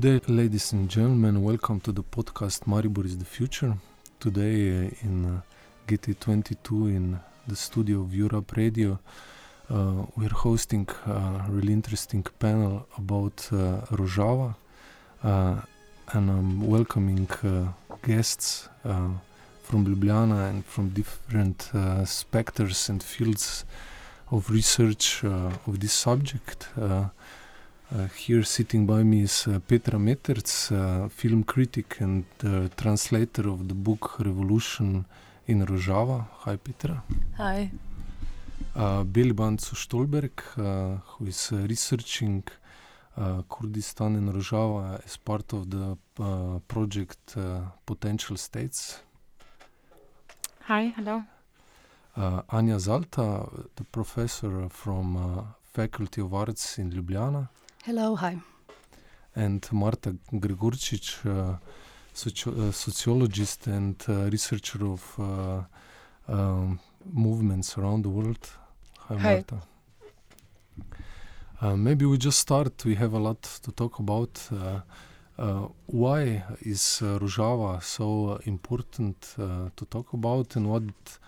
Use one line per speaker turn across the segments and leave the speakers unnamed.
Day, ladies and gentlemen. Welcome to the podcast Maribor is the Future. Today uh, in uh, GT22 in the studio of Europe Radio, uh, we're hosting a really interesting panel about uh, Rojava. Uh, and I'm welcoming uh, guests uh, from Ljubljana and from different uh, specters and fields of research uh, of this subject. Uh, here sitting by me is uh, Petra Meterc, uh, film critic and uh, translator of the book Revolution in Rojava. Hi, Petra.
Hi.
Uh, Belibancu Stolberg, uh, who is uh, researching uh, Kurdistan and Rojava as part of the uh, project uh, Potential States.
Hi, hello.
Uh, Anja Zalta, the professor from uh, Faculty of Arts in Ljubljana.
Hello, hi.
and Marta Gregorčič, uh, socio- uh, sociologist and uh, researcher of uh, um, movements around the world. Hi,
Hi.
Marta. Uh, maybe we just start. We have a lot to talk about. Uh, uh, why is uh, Rojava so uh, important uh, to talk about, and what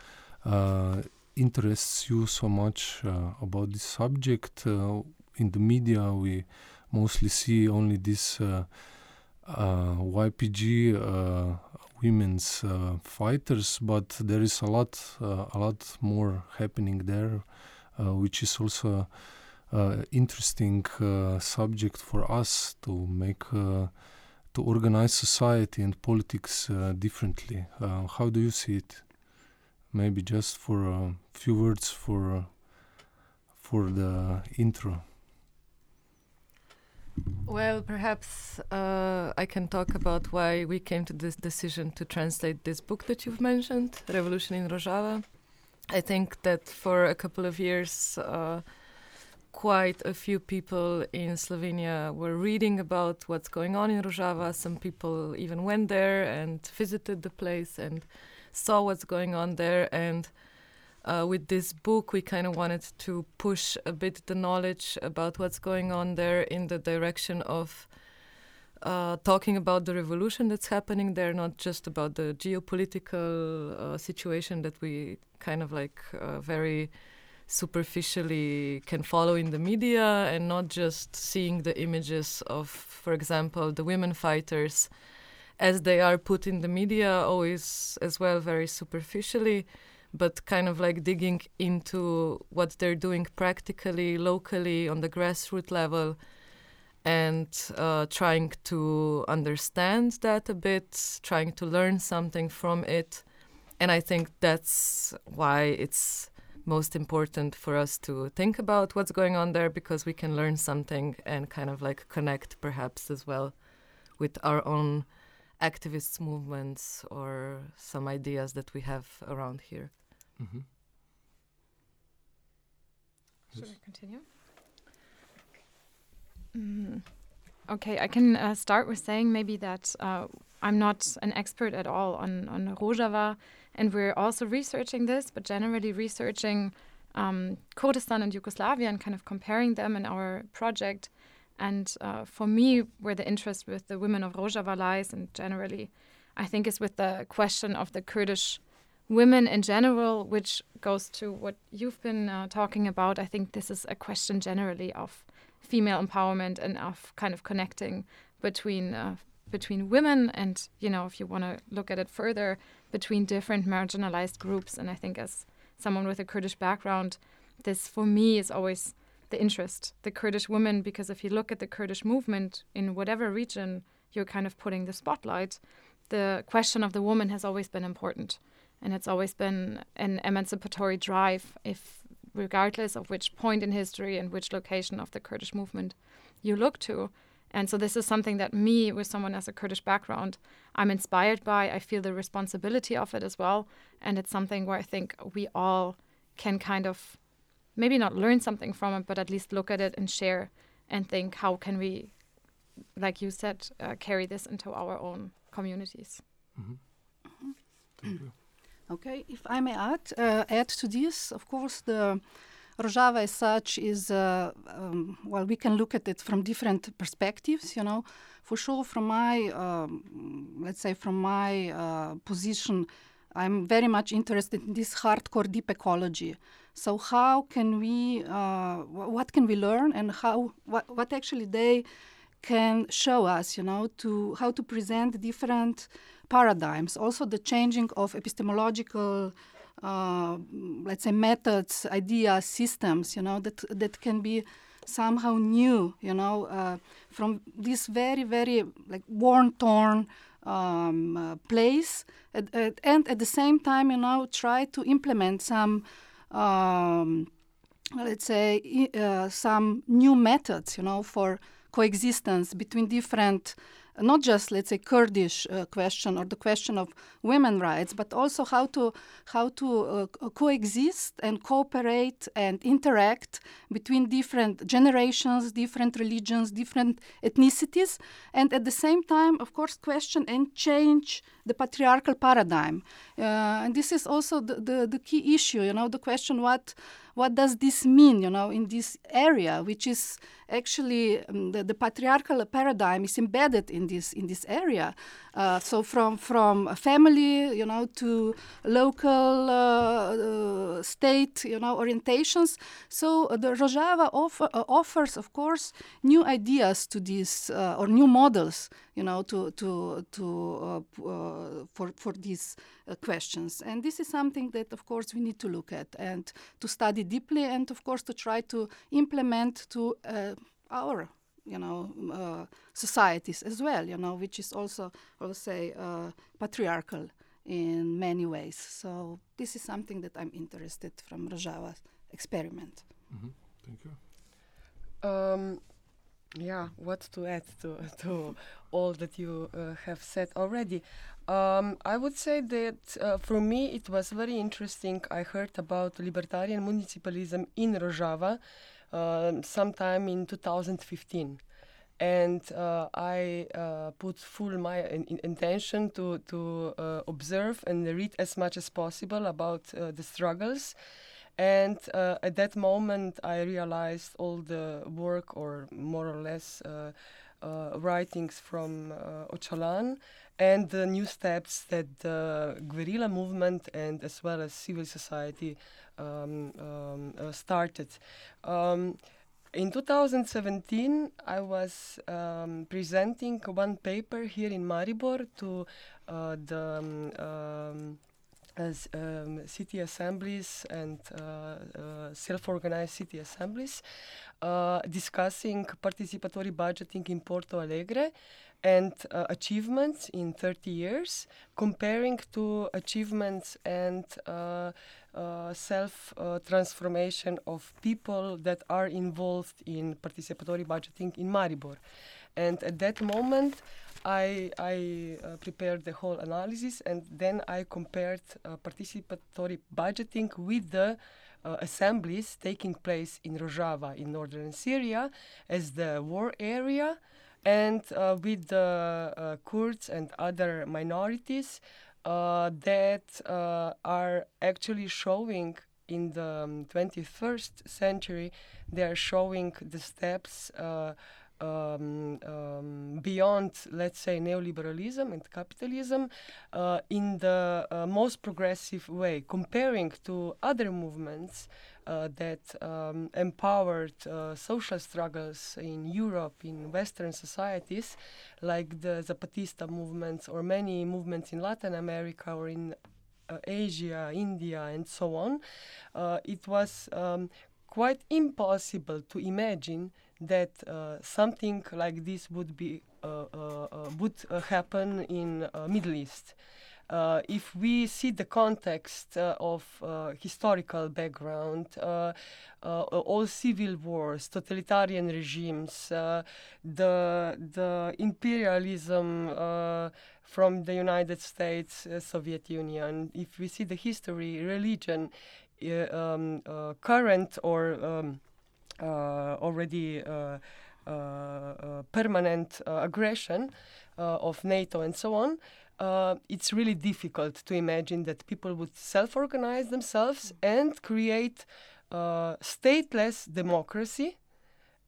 uh, interests you so much uh, about this subject? Uh, in the media, we mostly see only this uh, uh, YPG uh, women's uh, fighters, but there is a lot, uh, a lot more happening there, uh, which is also uh, interesting subject for us to make to organize society and politics differently. How do you see it? Maybe just for a few words for for the intro.
Well, perhaps uh, I can talk about why we came to this decision to translate this book that you've mentioned, Revolution in Rojava. I think that for a couple of years, uh, quite a few people in Slovenia were reading about what's going on in Rojava. Some people even went there and visited the place and saw what's going on there. And uh, with this book, we kind of wanted to push a bit the knowledge about what's going on there in the direction of uh, talking about the revolution that's happening there, not just about the geopolitical uh, situation that we kind of like uh, very superficially can follow in the media, and not just seeing the images of, for example, the women fighters as they are put in the media, always as well very superficially but kind of like digging into what they're doing practically, locally, on the grassroots level, and uh, trying to understand that a bit, trying to learn something from it. And I think that's why it's most important for us to think about what's going on there because we can learn something and kind of like connect perhaps as well with our own activists movements or some ideas that we have around here.
Mm-hmm.
Should I continue? Mm, okay, I can uh, start with saying maybe that uh, I'm not an expert at all on, on Rojava, and we're also researching this, but generally researching um, Kurdistan and Yugoslavia and kind of comparing them in our project. And uh, for me, where the interest with the women of Rojava lies, and generally, I think is with the question of the Kurdish women in general, which goes to what you've been uh, talking about. I think this is a question generally of female empowerment and of kind of connecting between uh, between women and you know if you want to look at it further between different marginalized groups. And I think as someone with a Kurdish background, this for me is always the interest, the Kurdish women, because if you look at the Kurdish movement in whatever region you're kind of putting the spotlight, the question of the woman has always been important and it's always been an emancipatory drive if regardless of which point in history and which location of the kurdish movement you look to. And so this is something that me with someone as a kurdish background i'm inspired by. I feel the responsibility of it as well. And it's something where i think we all can kind of maybe not learn something from it but at least look at it and share and think how can we like you said uh, carry this into our own communities.
Mm-hmm. Thank you.
Okay, if I may add, uh, add to this, of course, the Rojava as such is, uh, um, well, we can look at it from different perspectives, you know. for sure, from my, um, let's say, from my uh, position, I'm very much interested in this hardcore deep ecology. So how can we, uh, what can we learn, and how, what, what actually they can show us, you know, to how to present different paradigms. Also, the changing of epistemological, uh, let's say, methods, ideas, systems, you know, that that can be somehow new, you know, uh, from this very, very like worn, torn um, uh, place, at, at, and at the same time, you know, try to implement some. Um, let's say uh, some new methods, you know, for coexistence between different not just let's say Kurdish uh, question or the question of women rights, but also how to how to uh, coexist and cooperate and interact between different generations, different religions, different ethnicities, and at the same time, of course, question and change the patriarchal paradigm. Uh, and this is also the, the, the key issue. You know, the question what what does this mean, you know, in this area, which is actually um, the, the, patriarchal paradigm is embedded in this in this area. Uh, so from from family, you know, to local uh, uh, state, you know, orientations. So uh, the Rojava offer, uh, offers, of course, new ideas to this or new models, you know, to to to for for these questions. And this is something that, of course, we need to look at and to study deeply, and of course to try to implement to our you know uh, societies as well you know which is also i would say uh, patriarchal in many ways so this is something that i'm interested from rojava's experiment
mm-hmm. thank you
um, yeah what to add to, to all that you uh, have said already um, I would say that uh, for me it was very interesting. I heard about libertarian municipalism in Rojava uh, sometime in 2015 and uh, I uh, put full my in, in intention to to uh, observe and read as much as possible about uh, the struggles. And uh, at that moment, I realized all the work, or more or less, writings from Öcalan and the new steps that the guerrilla movement and as well as civil society um, um, uh, started. Um, in 2017, I was um, presenting one paper here in Maribor to uh, the um, um, as um, city assemblies and uh, uh, self-organized city assemblies uh, discussing participatory budgeting in Porto Alegre and uh, achievements in 30 years comparing to achievements and uh, uh, self uh, transformation of people that are involved in participatory budgeting in Maribor. And at that moment, I, I uh, prepared the whole analysis and then I compared uh, participatory budgeting with the uh, assemblies taking place in Rojava in northern Syria as the war area and uh, with the Kurds and other minorities uh, that uh, are actually showing in the um, 21st century, they are showing the steps uh, um, um, beyond, let's say, neoliberalism and capitalism uh, in the uh, most progressive way, comparing to other movements uh, that um, empowered uh, social struggles in Europe, in Western societies, like the Zapatista movements or many movements in Latin America or in uh, Asia, India, and so on. Uh, it was um, quite impossible to imagine that uh, something like this would be uh, would happen in Middle East. Uh, if we see the context uh, of uh, historical background, uh, uh, all civil wars, totalitarian regimes, uh, the the imperialism from the United States, Soviet Union, if we see the history, religion, um, current or um, already permanent aggression of NATO and so on uh, it's really difficult to imagine that people would self organize themselves and create uh, stateless democracy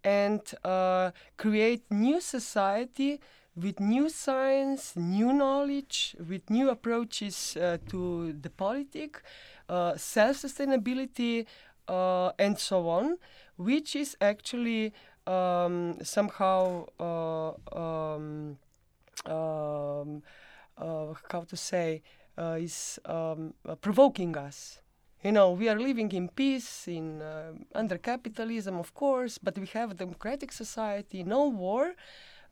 and uh, create new society with new science, new knowledge, with new approaches uh, to the politic, uh, self-sustainability, uh, and so on, which is actually um, somehow um, um, how to say is um, provoking us. You know we are living in peace in uh, under capitalism of course but we have a democratic society no war.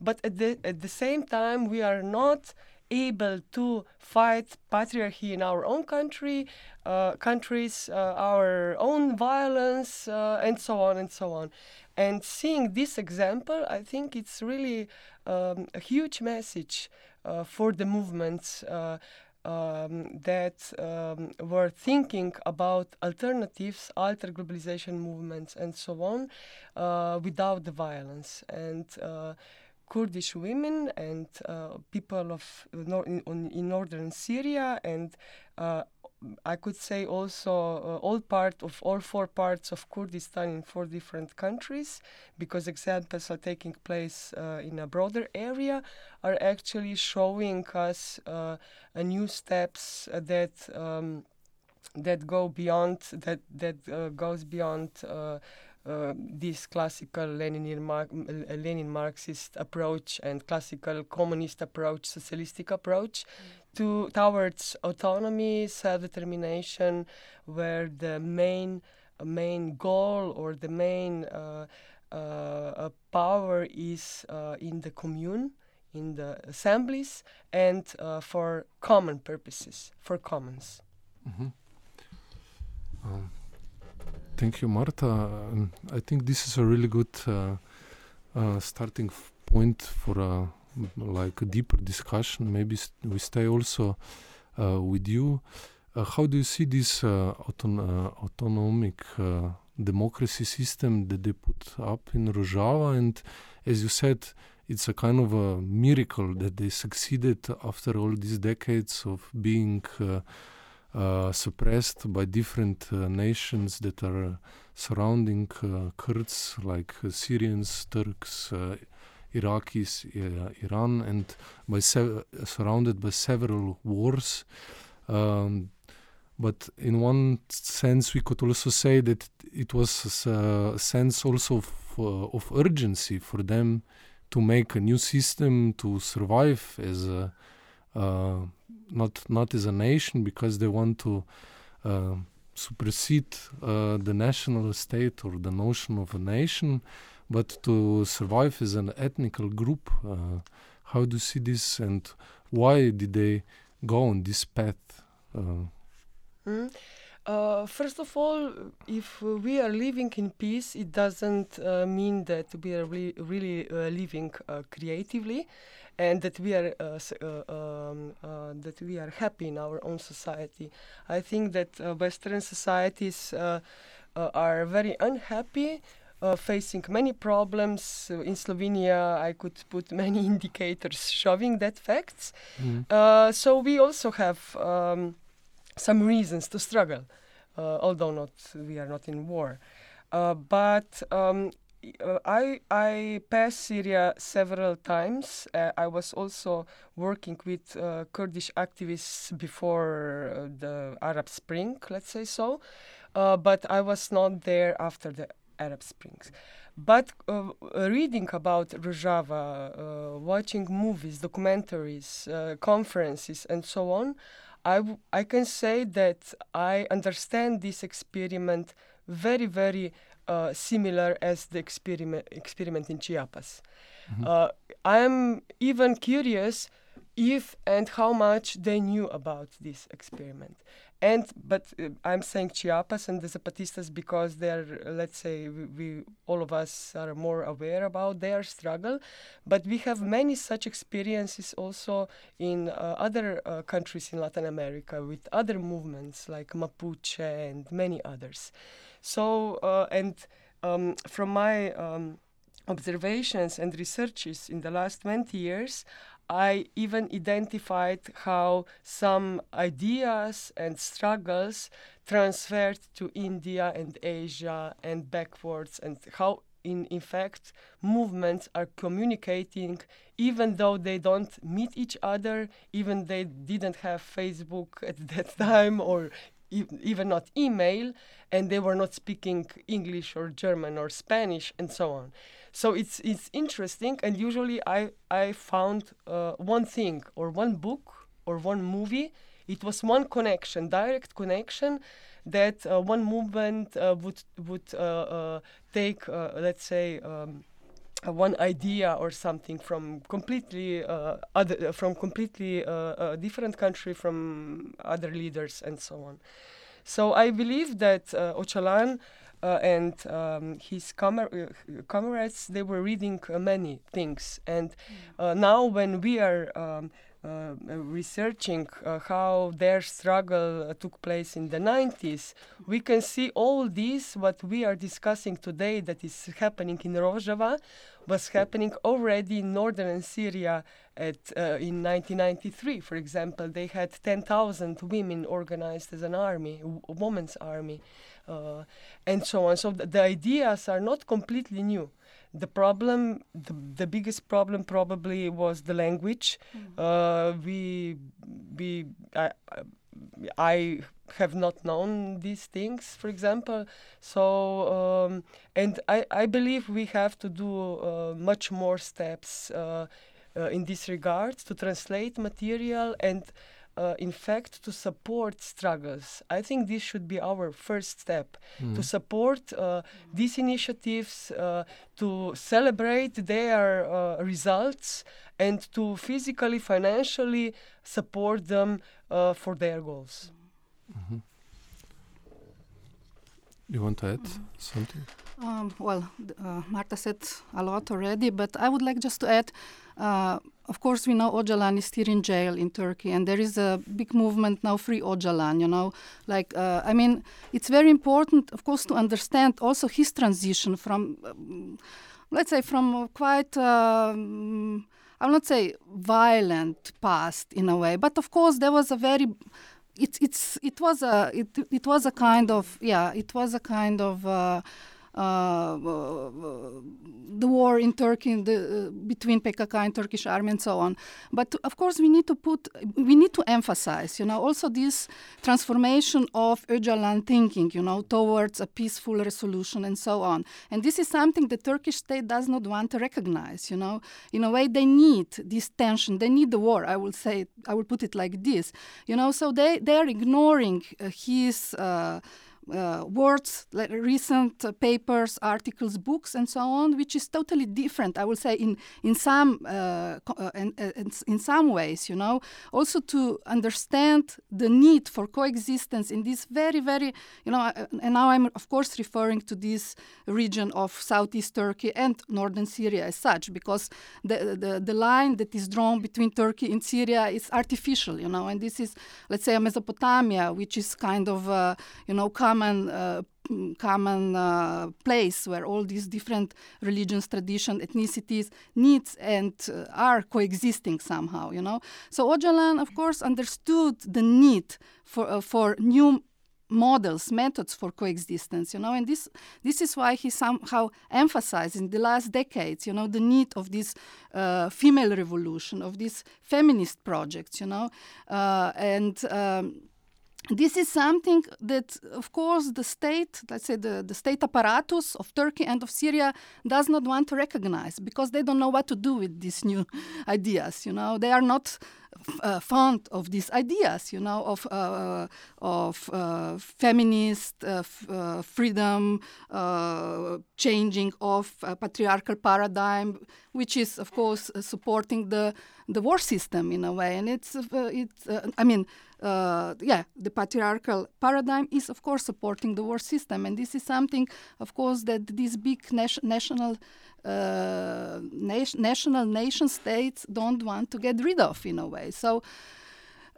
But at the at the same time we are not able to fight patriarchy in our own country uh, countries uh, our own violence uh, and so on and so on. And seeing this example i think it's really um, a huge message uh, for the movements uh, um, that um, were thinking about alternatives, alter globalization movements, and so on, uh, without the violence. And uh, Kurdish women and uh, people of nor- in, in, northern Syria and uh, I could say also uh, all part of all four parts of Kurdistan in four different countries, because examples are taking place uh, in a broader area, are actually showing us uh, new steps that um, that go beyond that that uh, goes beyond. Uh, uh, this classical Lenin, Mar- Lenin Marxist approach and classical communist approach, socialistic approach, mm to towards autonomy, self-determination, where the main uh, main goal or the main uh, uh, power is uh, in the commune, in the assemblies, and uh, for common purposes, for commons. Mm-hmm.
Um, thank you, Marta. Um, I think this is a really good uh, starting f- point for a like a deeper discussion. Maybe we stay also uh, with you. Uh, how do you see this uh, auton- uh, autonomic uh, democracy system that they put up in Rojava? And as you said, it's a kind of a miracle that they succeeded after all these decades of being uh, suppressed by different nations that are surrounding Kurds, like Syrians, Turks, Iraqis, uh, Iran, and by surrounded by several wars. Um, but in one sense, we could also say that it was a sense also of, uh, of urgency for them to make a new system to survive as a, uh, not not as a nation because they want to uh, supersede uh, the national state or the notion of a nation but to survive as an ethnical group, uh, how do you see this and why did they go on this path?
Mm. Uh, first of all, if we are living in peace, it doesn't uh, mean that we are really, really uh, living uh, creatively, and that we are um, that we are happy in our own society. I think that Western societies are very unhappy uh, facing many problems. Uh, in Slovenia, I could put many indicators showing that facts. Mm. Uh, so we also have um, some reasons to struggle, uh, although not we are not in war. Uh, but um, uh, I I passed Syria several times. I was also working with Kurdish activists before the Arab Spring, let's say so. but I was not there after the Arab Springs. But uh, reading about Rojava, uh, watching movies, documentaries, uh, conferences, and so on, I, I can say that I understand this experiment very, very uh, similar as the experiment, experiment in Chiapas. Mm-hmm. Uh, I'm even curious if and how much they knew about this experiment and but uh, I'm saying Chiapas and the Zapatistas because they're let's say we, we, all of us are more aware about their struggle, but we have many such experiences also in uh, other uh, countries in Latin America with other movements like Mapuche and many others. So uh, and um, from my um, observations and researches in the last 20 years, I even identified how some ideas and struggles transferred to India and Asia and backwards, and how in in fact movements are communicating even though they don't meet each other even they didn't have facebook at that time or e- even not email and they were not speaking english or german or spanish and so on so it's it's interesting and usually i i found uh, one thing or one book or one movie it was one connection direct connection that uh, one movement uh, would would uh, uh, take, uh, let's say, um, one idea or something from completely other from completely different country from other leaders and so on. So I believe that uh, Öcalan uh, and um, his comra- uh, comrades they were reading uh, many things, and uh, now when we are um, uh, researching uh, how their struggle uh, took place in the 90s, we can see all this what we are discussing today that is happening in Rojava was happening already in northern Syria at uh, in 1993. For example, they had 10,000 women organized as an army, a women's army, uh, and so on. So th- the ideas are not completely new. The problem, the, the biggest problem probably was the language. Uh, we, we, I, I- I have not known these things, for example. So, um, and I, I believe we have to do uh, much more steps uh, uh, in this regard to translate material and, uh, in fact, to support struggles. I think this should be our first step
Mm.
to support uh, these initiatives, uh, to celebrate their uh, results, and to physically, financially support them uh, for their goals.
Mhm. You want to add something?
Um, well, uh, Marta said a lot already, but I would like just to add. Uh, of course, we know Öcalan is still in jail in Turkey, and there is a big movement now, Free Öcalan. You know, like uh, I mean, it's very important, of course, to understand also his transition from, um, let's say, from quite. Um, I will not say violent past in a way, but of course there was a very it's it's it was a it it was a kind of yeah it was a kind of uh, the war in Turkey the, uh, between PKK and Turkish army and so on. But of course, we need to put we need to emphasize, you know, also this transformation of Öcalan thinking, you know, towards a peaceful resolution and so on. And this is something the Turkish state does not want to recognize. You know, in a way, they need this tension, they need the war. I will say, I will put it like this. You know, so they they are ignoring uh, his. Uh, uh, words, like recent uh, papers, articles, books, and so on, which is totally different. I will say in in some uh, uh, in, uh, in, some ways, you know, also to understand the need for coexistence in this very very, you know, uh, and now I'm of course referring to this region of southeast Turkey and northern Syria as such, because the the, the line that is drawn between Turkey and Syria is artificial, you know, and this is let's say Mesopotamia, which is kind of you know common uh, mm, common uh, place where all these different religions, tradition, ethnicities, needs and uh, are coexisting somehow. You know, so Öcalan, of course, understood the need for uh, for new models, methods for coexistence, you know, and this this is why he somehow emphasized in the last decades, you know, the need of this uh, female revolution, of these feminist projects, you know, uh, and. Um, this is something that, of course, the state, let's say the, the state apparatus of Turkey and of Syria, does not want to recognize because they don't know what to do with these new ideas. You know, they are not uh, fond of these ideas. You know, of uh, of uh, feminist uh, uh, freedom, uh, changing of uh, patriarchal paradigm, which is, of course, uh, supporting the the war system in a way. And it's uh, it's uh, I mean uh, yeah, the patriarchal paradigm is, of course, supporting the war system. And this is something, of course, that these big nas- national uh, Uh, nation, national nation states don't want to get rid of in a way. So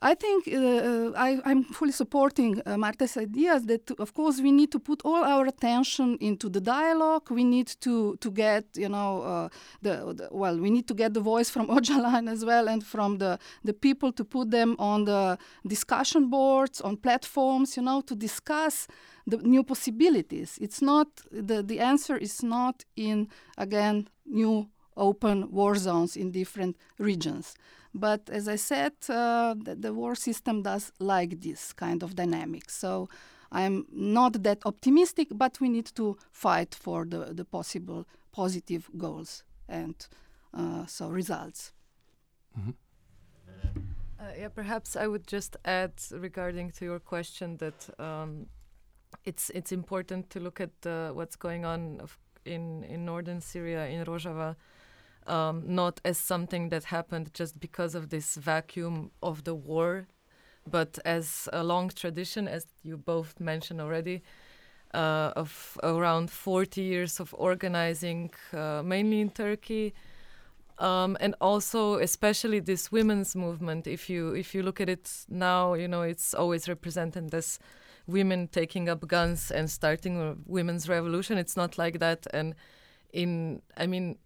I think uh, uh I, am fully supporting uh, Marta's ideas that, of course, we need to put all our attention into the dialogue. We need to, to get, you know, uh, the, the, well, we need to get the voice from Öcalan as well and from the, the people to put them on the discussion boards, on platforms, you know, to discuss the new possibilities. It's not, the, the answer is not in, again, new open war zones in different regions. But as I said, uh, the, the, war system does like this kind of dynamics. So I'm not that optimistic, but we need to fight for the, the possible positive goals and uh, so results.
Mm-hmm. Uh, yeah, perhaps I would just add regarding to your question that um, it's it's important to look at uh, what's going on in in northern Syria in Rojava um, not as something that happened just because of this vacuum of the war, but as a long tradition, as you both mentioned already, uh, of around 40 years of organizing, uh, mainly in Turkey. Um, and also, especially this women's movement. If you if you look at it now, you know it's always represented as women taking up guns and starting a women's revolution. It's not like that. And in, I mean,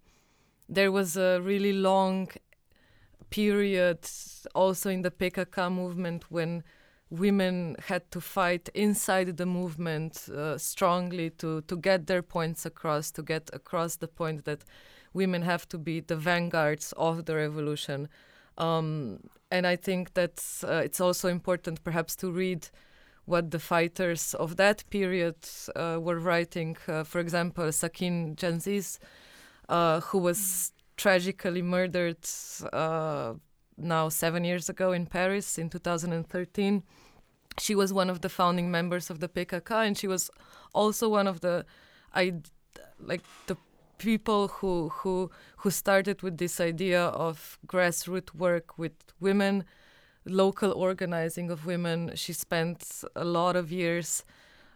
there was a really long period also in the PKK movement when women had to fight inside the movement uh, strongly to, to get their points across, to get across the point that women have to be the vanguards of the revolution. Um, and I think that uh, it's also important perhaps to read what the fighters of that period uh, were writing. Uh, for example, Sakine Cansız uh, who was tragically murdered uh, now seven years ago in Paris in 2013. She was one of the founding members of the PKK, and she was also one of the, I, like the people who who who started with this idea of grassroots work with women, local organizing of women. She spent a lot of years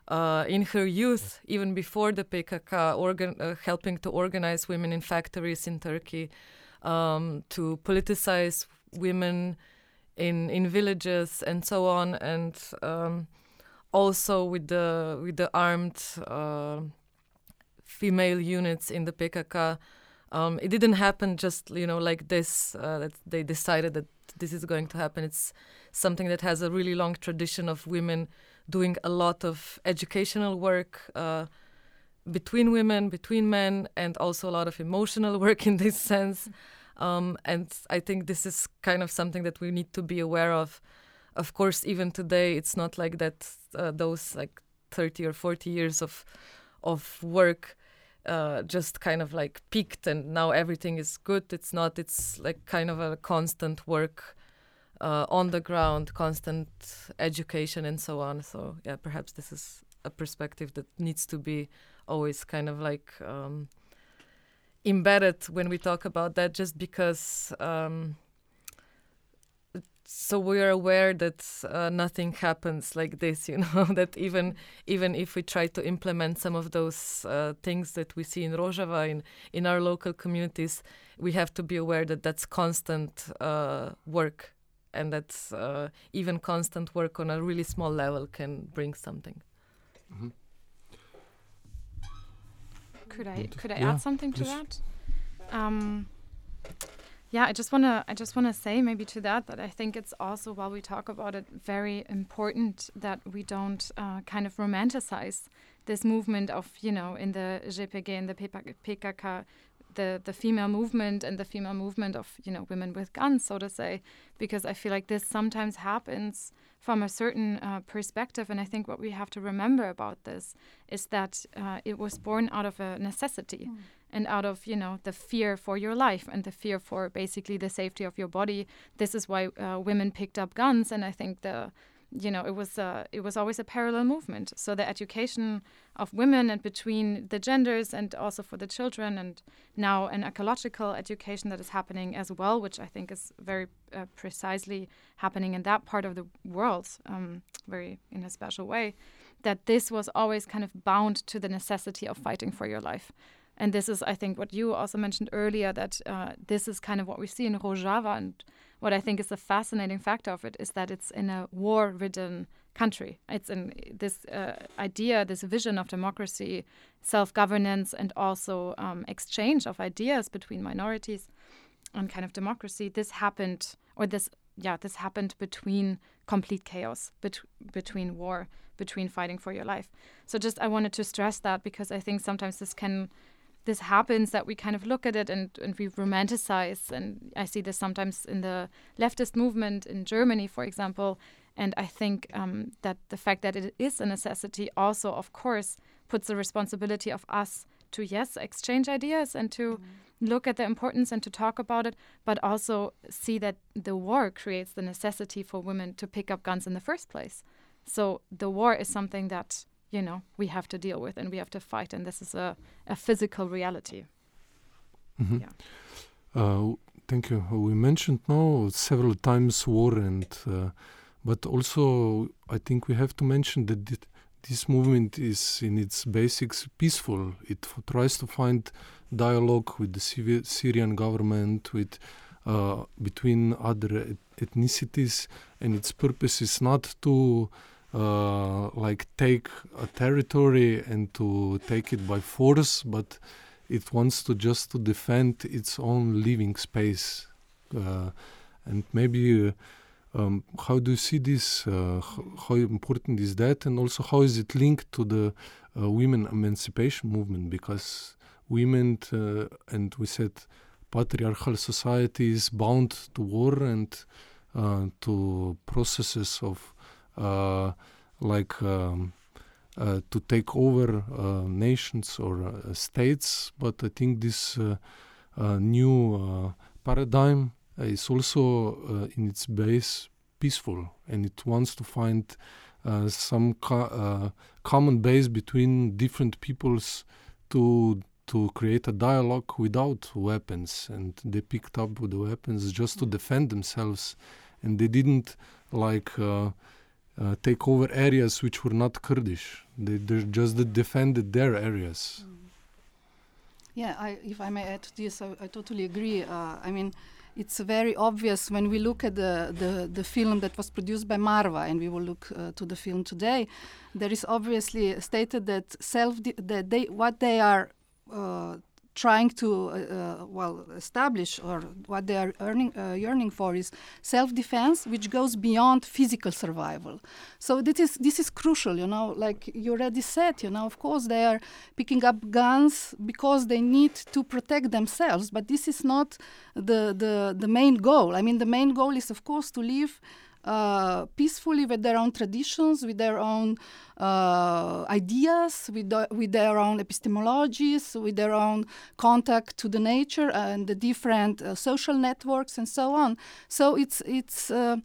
uh, in her youth, even before the PKK, organ- uh, helping to organize women in factories in Turkey, um, to politicize women in in villages and so on, and um, also with the with the armed uh, female units in the PKK. Um, it didn't happen just you know like this. Uh, that they decided that this is going to happen. It's something that has a really long tradition of women doing a lot of educational work uh, between women, between men, and also a lot of emotional work in this sense. Um, and I think this is kind of something that we need to be aware of. Of course, even today, it's not like that. Uh, those like 30 or 40 years of of work uh, just kind of like peaked, and now everything is good. It's not. It's like kind of a constant work uh, on the ground, constant education, and so on. So yeah, perhaps this is a perspective that needs to be always kind of like um, embedded when we talk about that, just because. Um, so we are aware that uh, nothing happens like this you know that even even if we try to implement some of those uh, things that we see in Rojava in in our local communities we have to be aware that that's constant uh, work and that uh, even constant work on a really small level can bring something. Mm-hmm.
Could I could I yeah, add something to that? Um, yeah, I just wanna I just wanna say maybe to that that I think it's also while we talk about it very important that we don't uh, kind of romanticize this movement of you know in the YPJ and the PKK the the female movement and the female movement of you know women with guns, so to say, because I feel like this sometimes happens from a certain uh, perspective, and I think what we have to remember about this is that uh, it was born out of a necessity. Mm. And out of you know the fear for your life and the fear for basically the safety of your body, this is why uh, women picked up guns. And I think the you know it was uh, it was always a parallel movement. So the education of women and between the genders and also for the children and now an ecological education that is happening as well which i think is very uh, precisely happening in that part of the world um, very in a special way that this was always kind of bound to the necessity of fighting for your life And this is, I think, what you also mentioned earlier that uh, this is kind of what we see in Rojava. And what I think is the fascinating factor of it is that it's in a war ridden country. It's in this uh, idea, this vision of democracy, self governance, and also um, exchange of ideas between minorities and kind of democracy. This happened, or this, yeah, this happened between complete chaos, bet- between war, between fighting for your life. So just I wanted to stress that because I think sometimes this can this happens that we kind of look at it and, and we romanticize and i see this sometimes in the leftist movement in germany for example and I think um, that the fact that it is a necessity also, of course, puts the responsibility of us to, yes, exchange ideas and to mm-hmm. look at the importance and to talk about it, but also see that the war creates the necessity for women to pick up guns in the first place. So the war is something that, you know, we have to deal with and we have to fight. And this is a, a physical reality.
Mm-hmm. Yeah. Uh, thank you. We mentioned now several times war and. Uh, but also, I think we have to mention that this movement is, in its basics, peaceful. It tries to find dialogue with the Syrian government, with uh, between other ethnicities, and its purpose is not to uh, like take a territory and to take it by force, but it wants to just to defend its own living space, uh, and maybe uh, um, how do you see this? Uh, how important is that? And also, how is it linked to the women emancipation movement? Because women, and we said, patriarchal society is bound to war and uh, to processes of like um, uh, to take over nations or states. But I think this new paradigm is also uh, in its base peaceful. And it wants to find uh, some co- uh, common base between different peoples to to create a dialogue without weapons. And they picked up the weapons just to defend themselves. And they didn't like uh, uh, take over areas which were not Kurdish. They, just defended their areas. Mm.
Yeah, I, if I may add to this, I, I totally agree. Uh, I mean, it's very obvious when we look at the, the, the film that was produced by Marva, and we will look uh, to the film today. There is obviously stated that self that they what they are uh, trying to uh, uh, well establish or what they are earning, uh, yearning for is self-defense which goes beyond physical survival. So this is this is crucial you know like you already said you know of course they are picking up guns because they need to protect themselves but this is not the the the main goal. I mean the main goal is of course to live uh, peacefully with their own traditions, with their own uh, ideas, with, the, with their own epistemologies, with their own contact to the nature and the different uh, social networks and so on. So it's it's uh,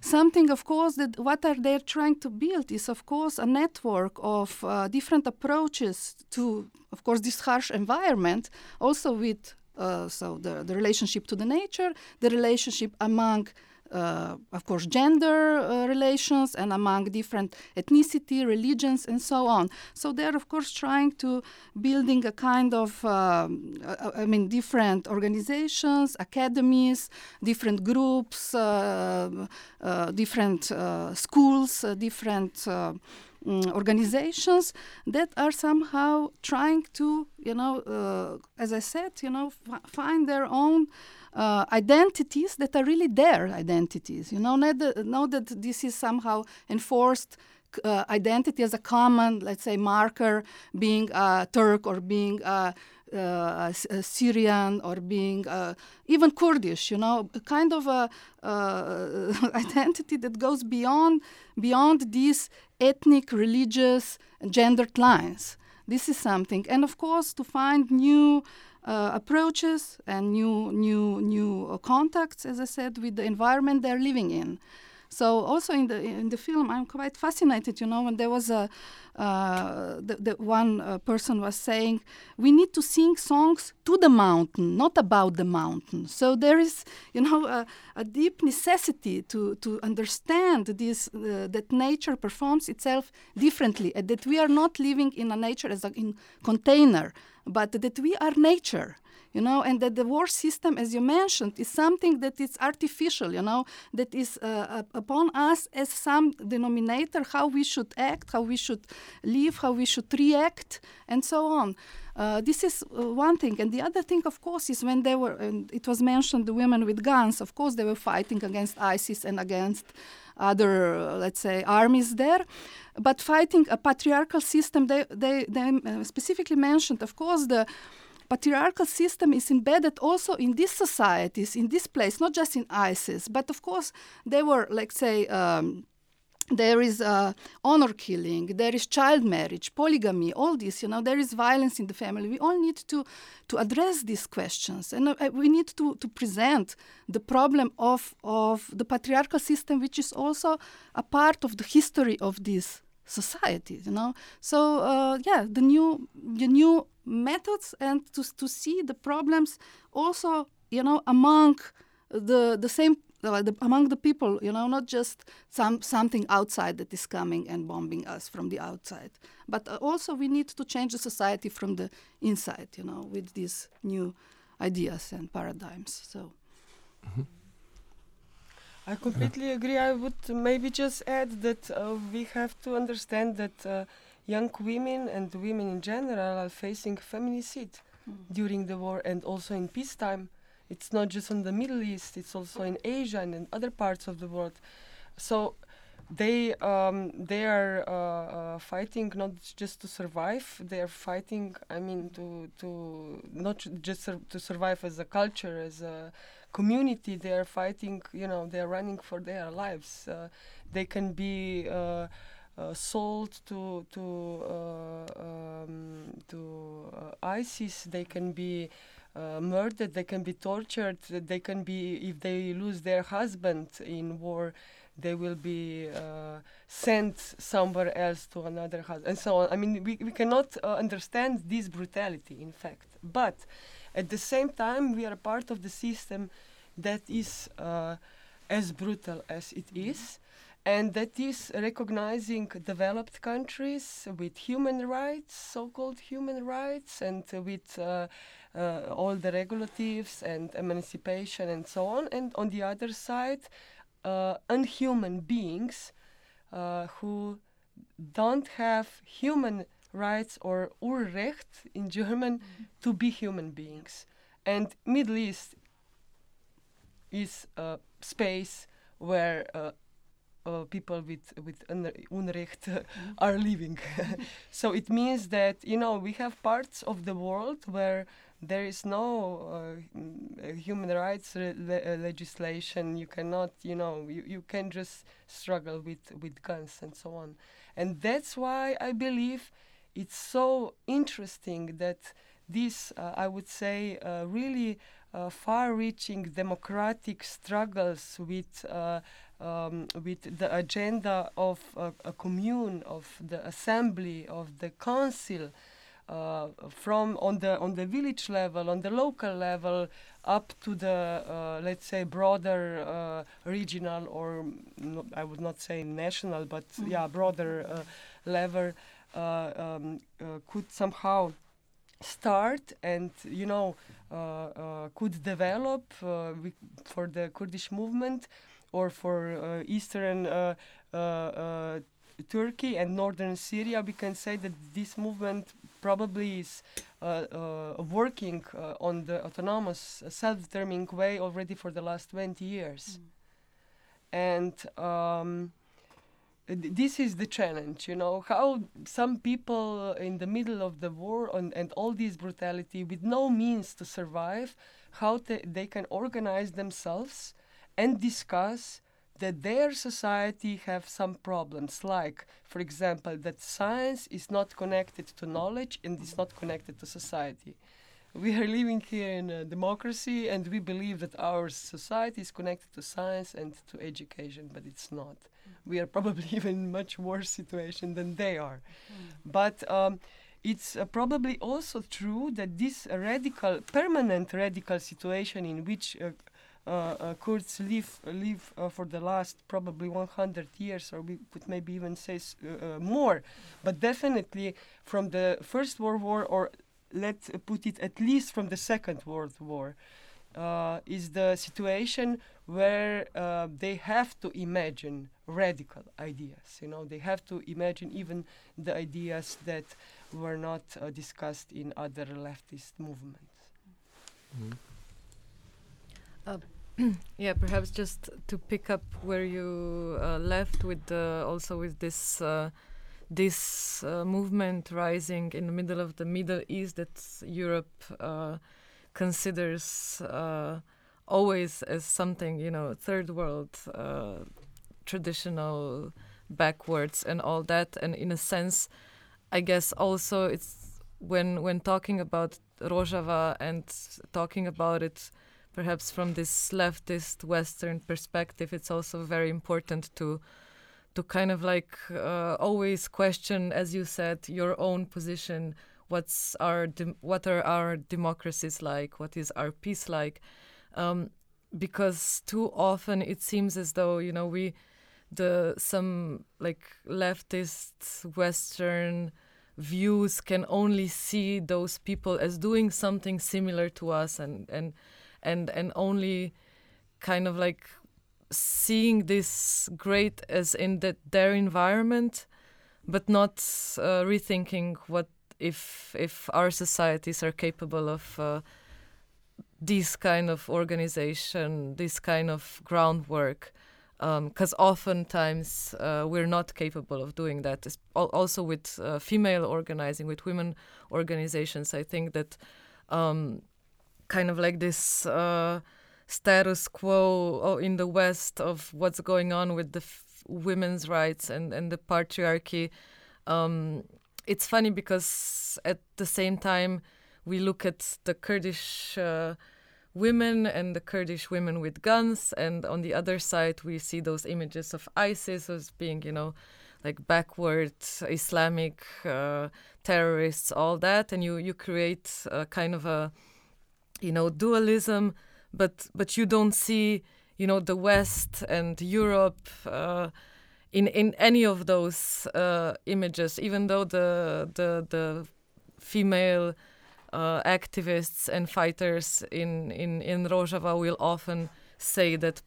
something of course that what are they trying to build is of course a network of uh, different approaches to of course this harsh environment also with uh, so the, the relationship to the nature the relationship among of course, gender uh, relations and among different ethnicity, religions, and so on. So they're, of course, trying to building a kind of, um, I mean, different organizations, academies, different groups, uh, uh different uh, schools, uh, different. Um, organizations that are somehow trying to, you know, as I said, you know, find their own uh, identities that are really their identities. You know, not that, not that this is somehow enforced uh, identity as a common, let's say, marker, being a Turk or being a, uh, Syrian or being uh, even Kurdish, you know, a kind of a uh, identity that goes beyond beyond these ethnic, religious, gendered lines. This is something, and of course, to find new uh, approaches and new new new contacts, as I said, with the environment they're living in. So also in the in the film, I'm quite fascinated. You know, when there was a uh, the, the one uh, person was saying we need to sing songs to the mountain, not about the mountain. So there is, you know, a, a deep necessity to to understand this uh, that nature performs itself differently, and that we are not living in a nature as a in container, but that we are nature you know and that the war system as you mentioned is something that is artificial you know that is uh, upon us as some denominator how we should act how we should live how we should react and so on. Uh, this is uh, one thing. And the other thing of course is when they were and it was mentioned the women with guns. Of course they were fighting against isis and against other uh, let's say armies there. But fighting a patriarchal system they they, they uh, specifically mentioned of course the patriarchal system is embedded also in these societies, in this place, not just in ISIS, but of course they were, like say, um, there is uh, honor killing, there is child marriage, polygamy, all this. You know, there is violence in the family. We all need to to address these questions, and uh, we need to to present the problem of of the patriarchal system, which is also a part of the history of this society. You know, so uh, yeah, the new the new methods and to, to see the problems also you know among the the same the, among the people you know not just some something outside that is coming and bombing us from the outside but uh, also we need to change the society from the inside you know with these new ideas and paradigms so mm-hmm.
I completely agree. I would maybe just add that uh, we have to understand that uh, young women and women in general are facing feminicide mm. during the war and also in peacetime. It's not just in the Middle East; it's also in Asia and in other parts of the world. So they um, they are uh, uh, fighting not just to survive. They are fighting. I mean, to to not just sur to survive as a culture, as a community. They are fighting. You know, they are running for their lives. Uh, they can be uh, uh, sold to to uh, um, to uh, ISIS. They can be murdered. They can be tortured. They can be if they lose their husband in war they will be uh, sent somewhere else to another house and so on. I mean, we, we cannot uh, understand this brutality, in fact. But at the same time, we are a part of the system that is uh, as brutal as it is and that is recognizing developed countries with human rights, so-called human rights, and uh, with uh, uh, all the regulatives and emancipation and so on. And on the other side, uh, unhuman beings uh, who don't have human rights or Urrecht in German -hmm. to be human beings. And Middle East is a space where uh, uh, people with with Unrecht uh, mm-hmm. are living. so it means that you know we have parts of the world where there is no uh, human rights le uh, legislation. You cannot, you know, you, you can just struggle with with guns and so on. And that's why I believe it's so interesting that this, uh, I would say, uh, really far-reaching democratic struggles with um, with the agenda of uh, a commune, of the assembly, of the council, uh, from on the on the village level, on the local level, up to the uh, let's say broader uh, regional or no, I would not say national, but mm. yeah, broader uh, level, uh, um, could somehow start and you know could develop for the Kurdish movement or for uh, eastern uh, uh, Turkey and northern Syria, we can say that this movement probably is working on the autonomous, self-determining way already for the last 20 years. Mm. And um, this is the challenge, you know, how some people in the middle of the war and, and all this brutality with no means to survive, how they can organize themselves and discuss that their society have some problems like for example that science is not connected to knowledge and is not connected to society we are living here in a democracy and we believe that our society is connected to science and to education, but it's not. We are probably even much worse situation than they are. But um, it's uh, probably also true that this radical, permanent radical situation in which uh, uh, uh, Kurds live live uh, for the last probably 100 years, or we could maybe even say s- more, but definitely from the First World War, or let's put it at least from the Second World War, uh, is the situation where uh, they have to imagine radical ideas. You know, they have to imagine even the ideas that were not uh, discussed in other leftist movements.
Yeah, perhaps just to pick up where you uh, left with the, also with this uh, this uh, movement rising in the middle of the Middle East that Europe uh, considers uh, always as something you know third world uh, traditional backwards and all that and in a sense I guess also it's when when talking about Rojava and talking about it perhaps from this leftist Western perspective, it's also very important to to kind of like uh, always question, as you said, your own position. What's our what are our democracies like? What is our peace like? Um, because too often it seems as though you know we the some like leftist Western views can only see those people as doing something similar to us and and and and only kind of like seeing this great as in that their environment but not uh, rethinking what if if our societies are capable of uh, this kind of organization this kind of groundwork because oftentimes uh, we're not capable of doing that. Al- Also with uh, female organizing, with women organizations, I think that um, kind of like this uh, status quo in the West of what's going on with the women's rights and, and the patriarchy. Um, it's funny because at the same time we look at the Kurdish uh, women and the Kurdish women with guns, and on the other side we see those images of ISIS as being, you know, like backward Islamic uh, terrorists, all that, and you you create a kind of a, you know, dualism, but but you don't see, you know, the West and Europe. Uh, in, in any of those uh, images, even though the the the female uh, activists and fighters in, in, in Rojava will often say that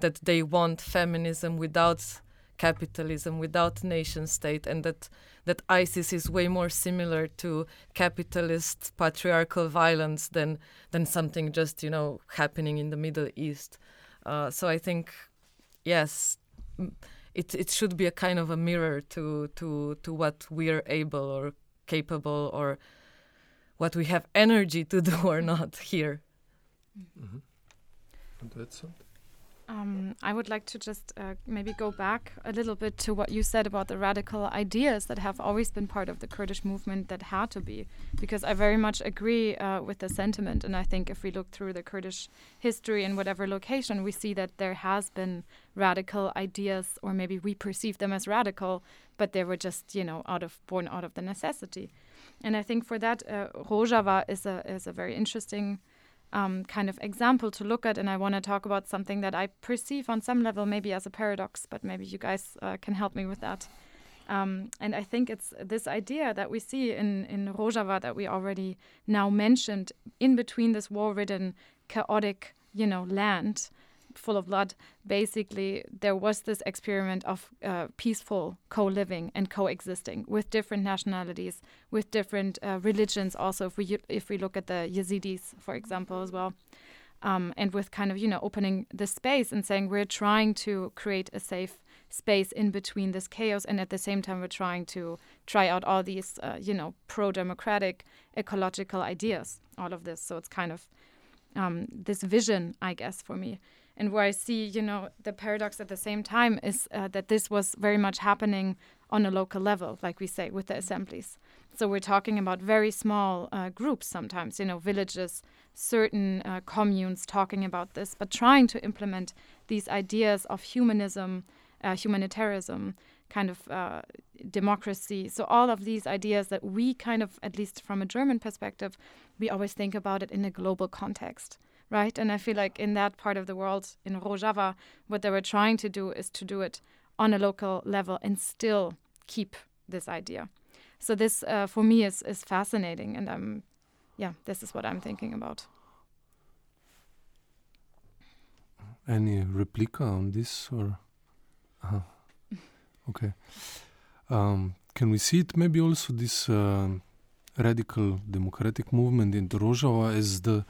that they want feminism without capitalism, without nation state, and that that ISIS is way more similar to capitalist patriarchal violence than than something just you know happening in the Middle East. Uh, so I think, yes, it it should be a kind of a mirror to to to what we are able or capable or what we have energy to do or not here.
Mm-hmm. And that's something.
Um, I would like to just uh, maybe go back a little bit to what you said about the radical ideas that have always been part of the Kurdish movement that had to be, because I very much agree uh, with the sentiment. And I think if we look through the Kurdish history in whatever location, we see that there has been radical ideas, or maybe we perceive them as radical, but they were just, you know, out of born out of the necessity. And I think for that, uh, Rojava is a is a very interesting um, kind of example to look at. And I want to talk about something that I perceive on some level maybe as a paradox, but maybe you guys uh, can help me with that. Um, and I think it's this idea that we see in, in Rojava that we already now mentioned in between this war ridden, chaotic, you know, land full of blood. Basically, there was this experiment of uh, peaceful co living and coexisting with different nationalities, with different uh, religions. Also, if we if we look at the Yazidis, for example, as well, um, and with kind of you know opening the space and saying we're trying to create a safe space in between this chaos, and at the same time we're trying to try out all these uh, you know pro-democratic ecological ideas. All of this, so it's kind of um, this vision, I guess, for me. And where I see, you know, the paradox at the same time is uh, that this was very much happening on a local level, like we say, with the assemblies. So we're talking about very small uh, groups sometimes, you know, villages, certain uh, communes talking about this, but trying to implement these ideas of humanism, uh, humanitarianism, kind of uh, democracy. So all of these ideas that we kind of, at least from a German perspective, we always think about it in a global context, right? And I feel like in that part of the world, in Rojava, what they were trying to do is to do it on a local level and still keep this idea. So this, uh, for me, is is fascinating, and I'm, yeah, this is what I'm thinking about.
Any replica on this or? Uh-huh. Okay. Um, can we see it maybe also this uh, radical democratic movement in Rojava as the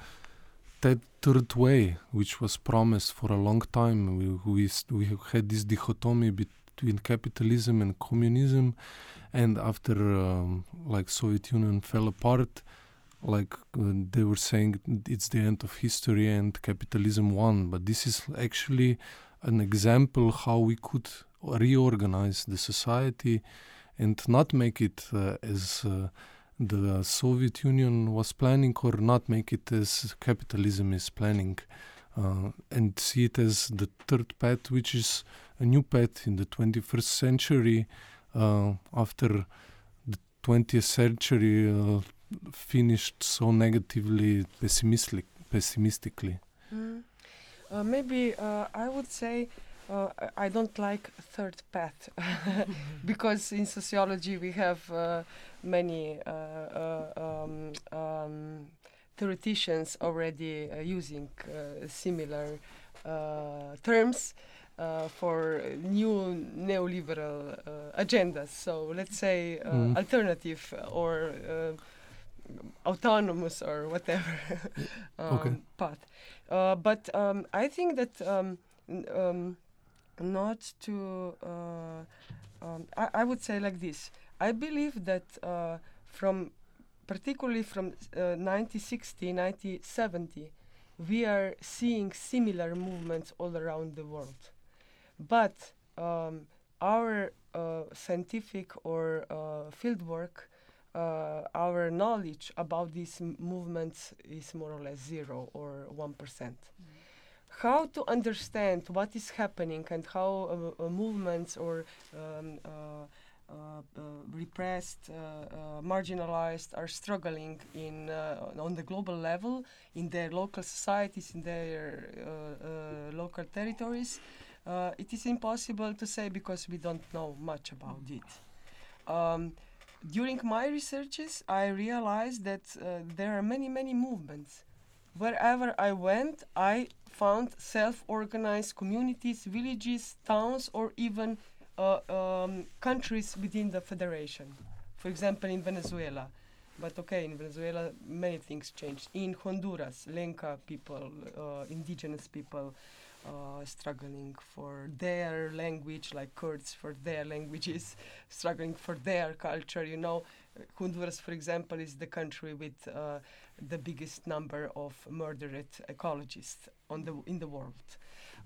that third way, which was promised for a long time? We we, we had this dichotomy between capitalism and communism, and after um, like Soviet Union fell apart, like uh, they were saying it's the end of history and capitalism won. But this is actually an example how we could reorganize the society and not make it uh, as uh, the Soviet Union was planning or not make it as capitalism is planning uh, and see it as the third path, which is a new path in the 21st century uh, after the 20th century uh, finished so negatively pessimistic, pessimistically.
Mm. maybe I would say uh, I don't like third path because in sociology we have uh, many uh, uh um, um, theoreticians already uh, using uh, similar terms for new neoliberal agendas. So let's say mm. alternative or autonomous or whatever um, okay. path. but um, I think that um, um not to. Uh, um, I, I, would say like this. I believe that uh, from, particularly from 1960, uh, 1970, we are seeing similar movements all around the world. But um, our scientific or field work, uh, our knowledge about these movements is more or less zero or 1%. Mm how to understand what is happening and how uh, uh, movements or um, uh, uh, uh repressed, uh, marginalized are struggling in on the global level in their local societies, in their local territories. it is impossible to say because we don't know much about it. Um, during my researches, I realized that there are many, many movements. Wherever I went, I found self-organized communities, villages, towns, or even uh, um, countries within the federation. For example, in Venezuela. But okay, in Venezuela, many things changed. In Honduras, Lenca people, uh, indigenous people, uh, struggling for their language, like Kurds for their languages, struggling for their culture. You know, Honduras, for example, is the country with uh, the biggest number of murdered ecologists on the in the world.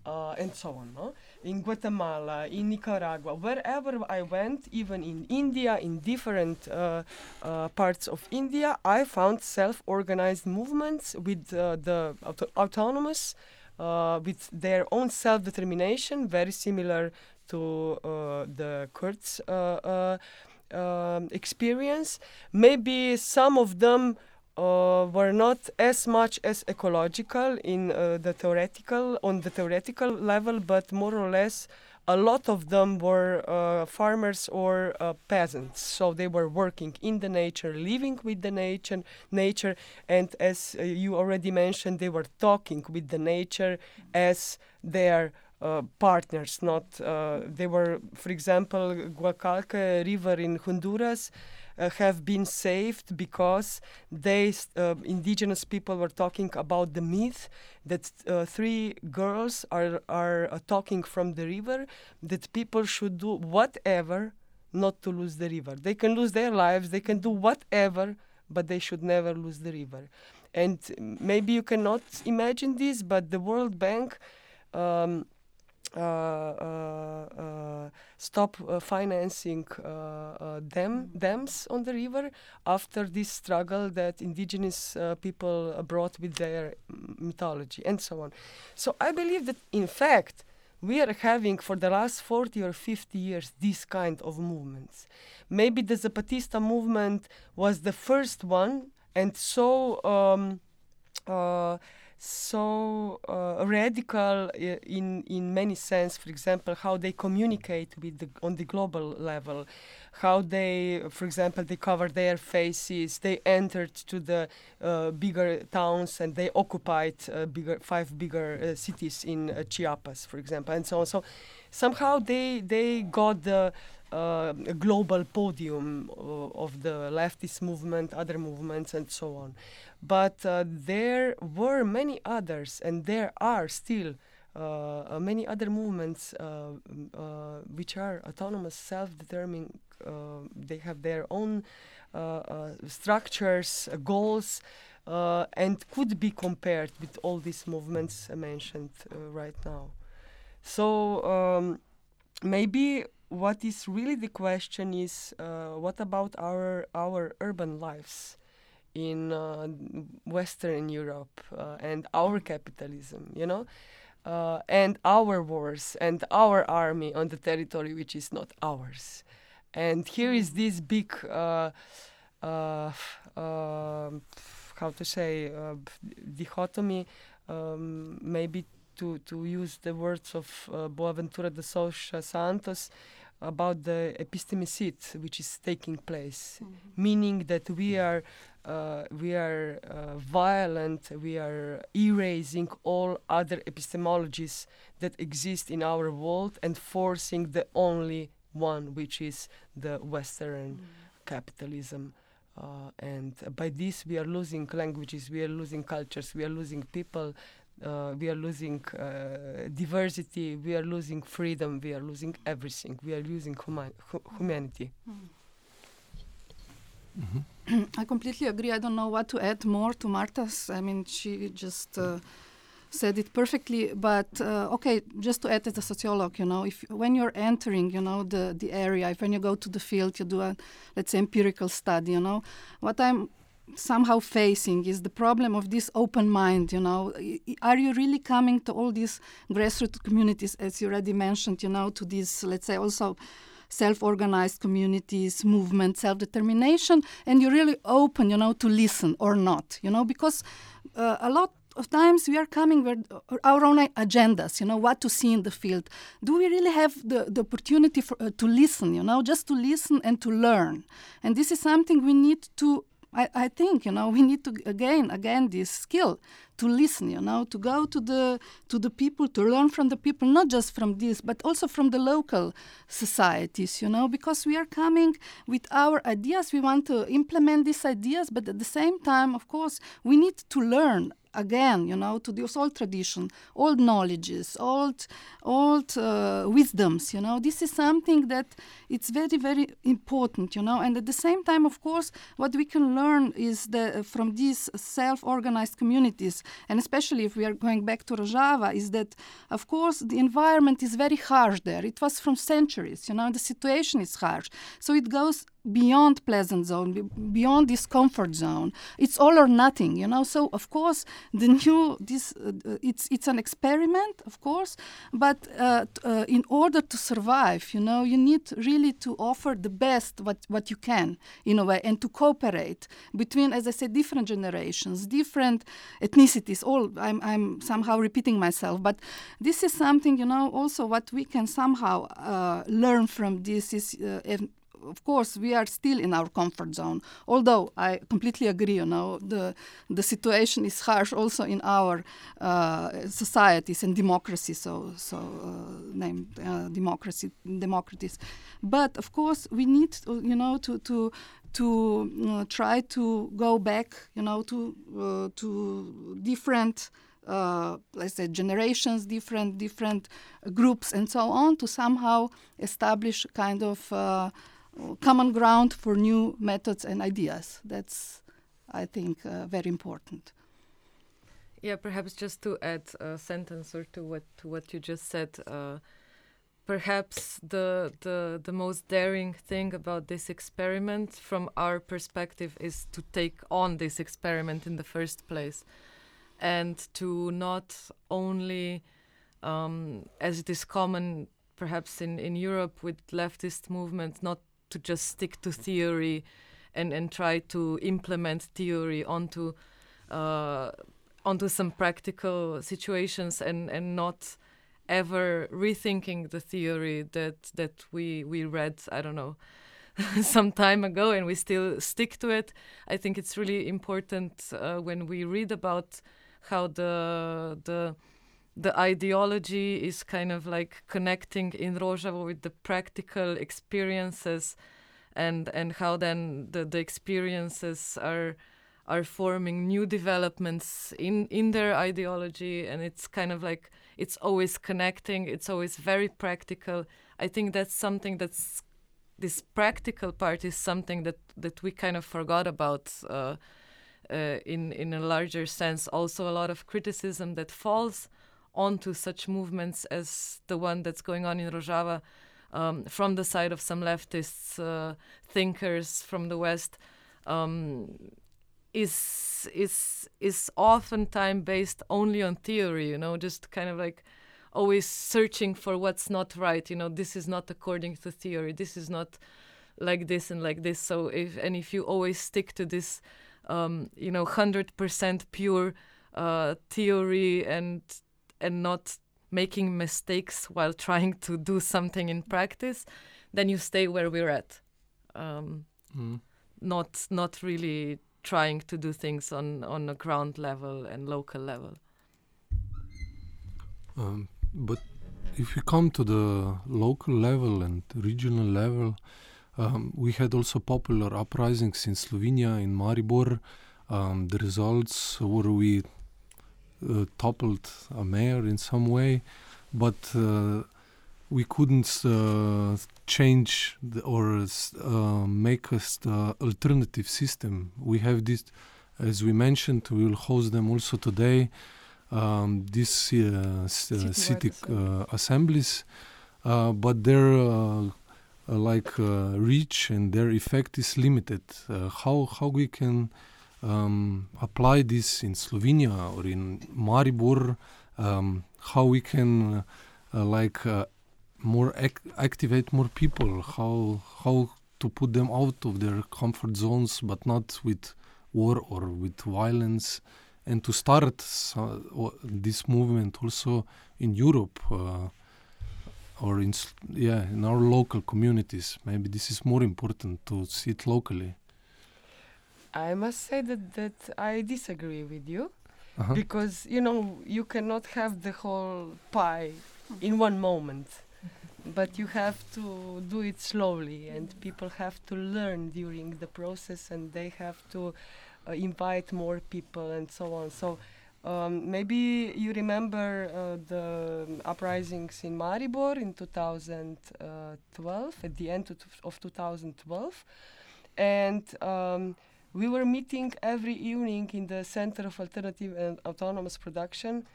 Uh, and so on. No? In Guatemala, in Nicaragua, wherever I went, even in India, in different uh, uh, parts of India, I found self-organized movements with uh, the auto autonomous, uh, with their own self-determination, very similar to uh, the Kurds um, experience. Maybe some of them uh, were not as much as ecological in uh, the theoretical on the theoretical level, but more or less a lot of them were uh, farmers or uh, peasants. So they were working in the nature, living with the nature, nature, and as uh, you already mentioned, they were talking with the nature as their uh, partners. Not uh, they were, for example, Gualcarque River in Honduras. Uh, have been saved because they uh, indigenous people were talking about the myth that uh, three girls are are talking from the river that people should do whatever not to lose the river. They can lose their lives they can do whatever but they should never lose the river. And maybe you cannot imagine this but the world bank um, Uh, uh, uh, stop financing dam mm-hmm. dams on the river after this struggle that indigenous people brought with their mythology and so on. So I believe that in fact we are having for the last 40 or 50 years these kind of movements. Maybe the Zapatista movement was the first one and so um, uh, so uh, radical in in many sense for example how they communicate with the, on the global level how they for example they cover their faces they entered to the uh, bigger towns and they occupied uh, bigger five bigger uh, cities in uh, Chiapas for example and so on. So somehow they they got the uh, global podium of the leftist movement other movements and so on but uh, there were many others, and there are still uh, uh many other movements uh, uh, which are autonomous, self-determining. they have their own structures, goals, and could be compared with all these movements mentioned right now. So um, maybe what is really the question is what about our our urban lives? in uh, Western Europe uh, and our capitalism, you know, uh, and our wars and our army on the territory which is not ours. And here is this big, uh, uh, um, how to say, uh, dichotomy, um, maybe to, to use the words of Boaventura de Sousa Santos, about the epistemicide which is taking place, mm-hmm. meaning that we are uh, we are uh, violent, we are erasing all other epistemologies that exist in our world and forcing the only one, which is the Western mm. capitalism. Uh, and by this, we are losing languages, we are losing cultures, we are losing people, uh, we are losing uh, diversity, we are losing freedom, we are losing everything, we are losing huma- hu- humanity. Mm.
Mm-hmm. I completely agree. I don't know what to add more to Marta's. I mean, she just uh, said it perfectly. But uh, okay, just to add as a sociologist, you know, if when you're entering, you know, the the area, if when you go to the field, you do a let's say empirical study, you know, what I'm somehow facing is the problem of this open mind you know are you really coming to all these grassroots communities as you already mentioned you know to these let's say also self-organized communities, movement, self-determination, and you're really open, you know, to listen or not, you know, because uh, a lot of times we are coming with our own agendas, you know, what to see in the field. Do we really have the, the opportunity for, uh, to listen, you know, just to listen and to learn? And this is something we need to I, I think you know we need to again again this skill to listen you know to go to the to the people to learn from the people not just from this but also from the local societies you know because we are coming with our ideas we want to implement these ideas but at the same time of course we need to learn again, you know, to this old tradition, old knowledges, old, old uh, wisdoms, you know. This is something that it's very, very important, you know. And at the same time, of course, what we can learn is the, from these self-organized communities, and especially if we are going back to Rojava, is that, of course, the environment is very harsh there. It was from centuries, you know, the situation is harsh. So it goes beyond pleasant zone beyond this comfort zone. It's all or nothing you know? So of course the new this uh, it's it's an experiment of course but uh, uh, in order to survive you know you need really to offer the best what what you can in a way and to cooperate between as i said different generations different ethnicities all i'm i'm somehow repeating myself but this is something you know also what we can somehow uh, learn from this is uh, of course, we are still in our comfort zone. Although I completely agree, you know, the the situation is harsh also in our uh, societies and democracy. So so uh, named uh, democracy democracies, but of course we need, to, you know, to to to uh, try to go back, you know, to uh, to different. Uh, let's say generations, different different groups, and so on, to somehow establish kind of uh, common ground for new methods and ideas. That's, I think, uh, very important.
Yeah, perhaps just to add a sentence or two what to what you just said. Uh, perhaps the the the most daring thing about this experiment, from our perspective, is to take on this experiment in the first place, and to not only, um, as it is common, perhaps in in Europe with leftist movements, not to just stick to theory, and and try to implement theory onto. Uh, onto some practical situations and and not ever rethinking the theory that that we we read I don't know some time ago and we still stick to it I think it's really important uh, when we read about how the the the ideology is kind of like connecting in Rojava with the practical experiences and and how then the, the experiences are are forming new developments in in their ideology. And it's kind of like it's always connecting it's always very practical. I think that's something that's this practical part is something that that we kind of forgot about uh, uh, in in a larger sense. Also a lot of criticism that falls onto such movements as the one that's going on in Rojava um, from the side of some leftists uh, thinkers from the west um, is is is oftentimes based only on theory you know just kind of like always searching for what's not right you know this is not according to theory this is not like this and like this. So if and if you always stick to this um, you know 100% pure uh, theory and and not making mistakes while trying to do something in practice then you stay where we're at um,
Mm.
not not really trying to do things on on a ground level and local level.
Um, but if we come to the local level and regional level, um, we had also popular uprisings in Slovenia, in Maribor. Um, the results were we toppled a mayor in some way, but uh, we couldn't uh, change the, or uh, make us the alternative system. We have this, as we mentioned, we will host them also today. Um, these uh, uh, city uh, assemblies, uh, but their uh, uh, like uh, reach and their effect is limited. Uh, how how we can um, apply this in Slovenia or in Maribor? Um, how we can uh, like uh, more ac- activate more people? How how to put them out of their comfort zones, but not with war or with violence, and to start o- this movement also in Europe. Uh, or in yeah in our local communities maybe this is more important to see it locally
I must say that, that I disagree with you
uh-huh.
because you know you cannot have the whole pie in one moment but you have to do it slowly and people have to learn during the process and they have to uh, invite more people and so on. So um, maybe you remember uh, the uprisings in Maribor in 2012 at the end of, of 2012 and um, we were meeting every evening in the Center of Alternative and Autonomous Production,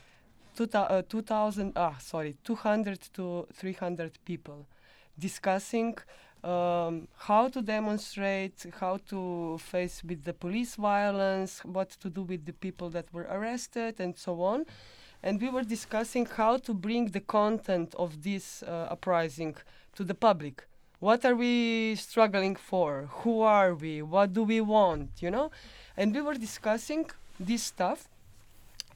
two uh, 2000, ah, sorry, 200 to 300 people discussing um, how to demonstrate, how to face with the police violence, what to do with the people that were arrested, and so on. And we were discussing how to bring the content of this uh, uprising to the public what are we struggling for? Who are we? What do we want you know? And we were discussing this stuff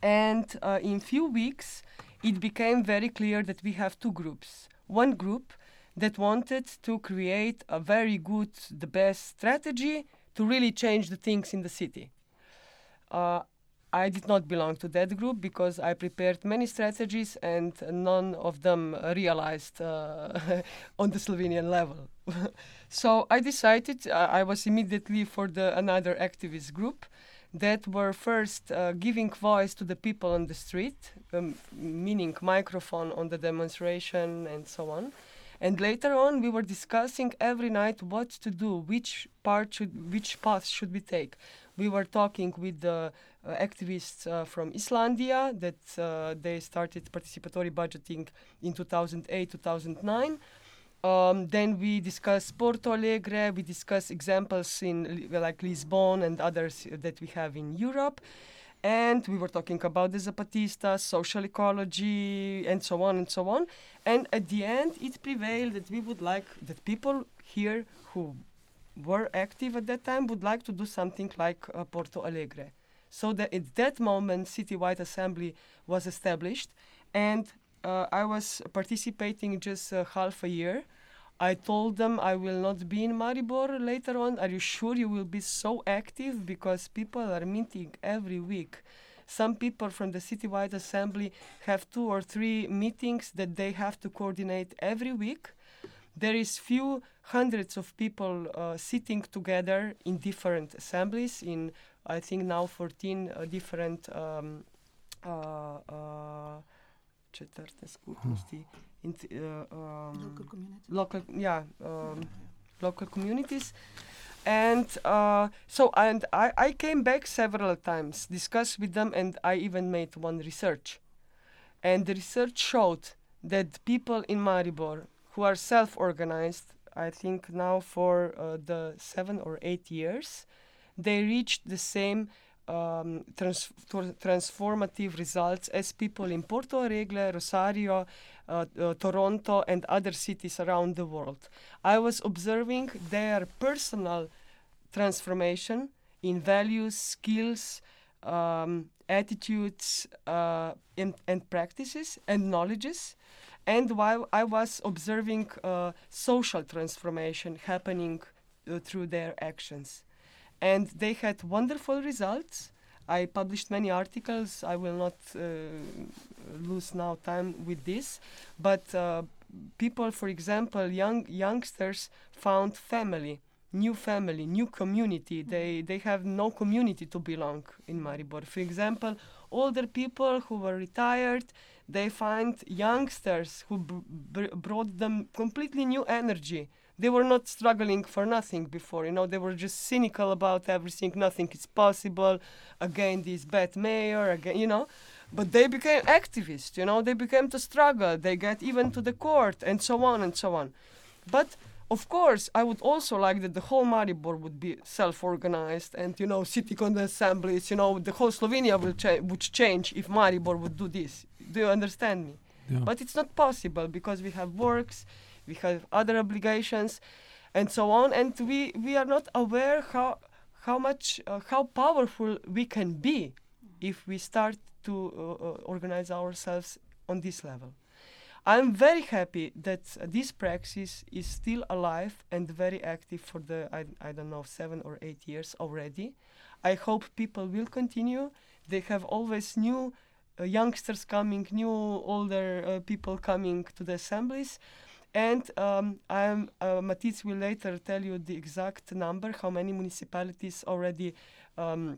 and uh, in few weeks it became very clear that we have two groups. One group that wanted to create a very good the best strategy to really change the things in the city. Uh, I did not belong to that group because I prepared many strategies and none of them realized uh, on the Slovenian level. so I decided uh, I was immediately for the another activist group that were first uh, giving voice to the people on the street, um, meaning microphone on the demonstration and so on. And later on, we were discussing every night what to do, which part should, which path should we take. We were talking with the activists uh, from Islandia that uh, they started participatory budgeting in 2008, 2009. Um, then we discuss Porto Alegre. We discuss examples in like Lisbon and others that we have in Europe. And we were talking about the Zapatistas, social ecology, and so on and so on. And at the end, it prevailed that we would like that people here who were active at that time would like to do something like uh, Porto Alegre. So that at that moment, citywide assembly was established, and uh, I was participating just uh, half a year. I told them I will not be in Maribor later on. Are you sure you will be so active? Because people are meeting every week. Some people from the citywide assembly have two or three meetings that they have to coordinate every week. There is few hundreds of people uh, sitting together in different assemblies in I think now 14 uh, different um, uh, uh, četvrte skupnosti, in, uh, um,
Local
local yeah um, local communities. And uh, so and I, I came back several times discussed with them and i even made one research. And the research showed that people in maribor who are self-organized i think now for uh, the seven or eight years they reached the same um, trans- transformative results as people in porto alegre rosario uh, uh, Toronto, and other cities around the world. I was observing their personal transformation in values, skills, um, attitudes, uh, and, and practices and knowledges. And while I was observing uh, social transformation happening uh, through their actions. And they had wonderful results. I published many articles. I will not uh, lose now time with this, but uh, people, for example, young youngsters found family, new family, new community. They they have no community to belong in Maribor. For example, older people who were retired, they find youngsters who br- br- brought them completely new energy. They were not struggling for nothing before, you know. They were just cynical about everything. Nothing is possible. Again, this bad mayor. Again, you know but they became activists you know they became to struggle they get even to the court and so on and so on but of course i would also like that the whole maribor would be self-organized and you know city assemblies you know the whole slovenia will cha- would change if maribor would do this do you understand me
Yeah.
but it's not possible because we have works we have other obligations and so on and we we are not aware how how much uh, how powerful we can be if we start to uh, uh, organize ourselves on this level. I'm very happy that uh, this praxis is still alive and very active for the, I, I don't know, seven or eight years already. I hope people will continue. They have always new uh, youngsters coming, new older uh, people coming to the assemblies. And um, I'm, uh, Matisse will later tell you the exact number, how many municipalities already um,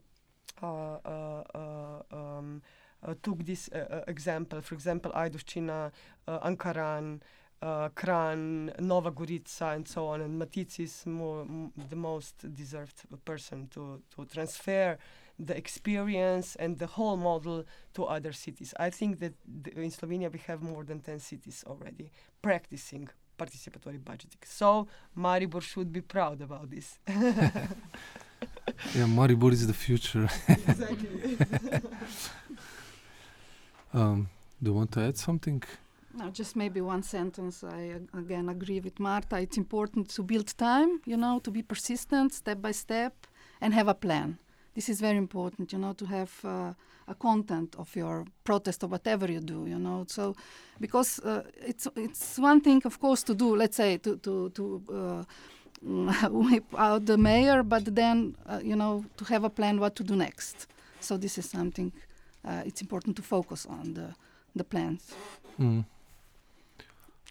uh, uh, uh, um, uh, took this uh, uh, example. For example, Ajdovščina, uh, Ankaran, uh, Kran, Nova Gorica, and so on. And Matic is more, m- the most deserved person to, to transfer the experience and the whole model to other cities. I think that th- in Slovenia we have more than 10 cities already practicing participatory budgeting. So Maribor should be proud about this.
Yeah, Maribor is the future.
exactly.
Um, do you want to add something?
No, just maybe one sentence. I ag- again agree with Marta. It's important to build time, you know, to be persistent step by step and have a plan. This is very important, you know, to have uh, a content of your protest or whatever you do, you know. So, because uh, it's it's one thing, of course, to do. Let's say to to to. Uh, whip out the mayor, but then uh, you know to have a plan what to do next. So this is something uh, it's important to focus on the the plans.
Mm.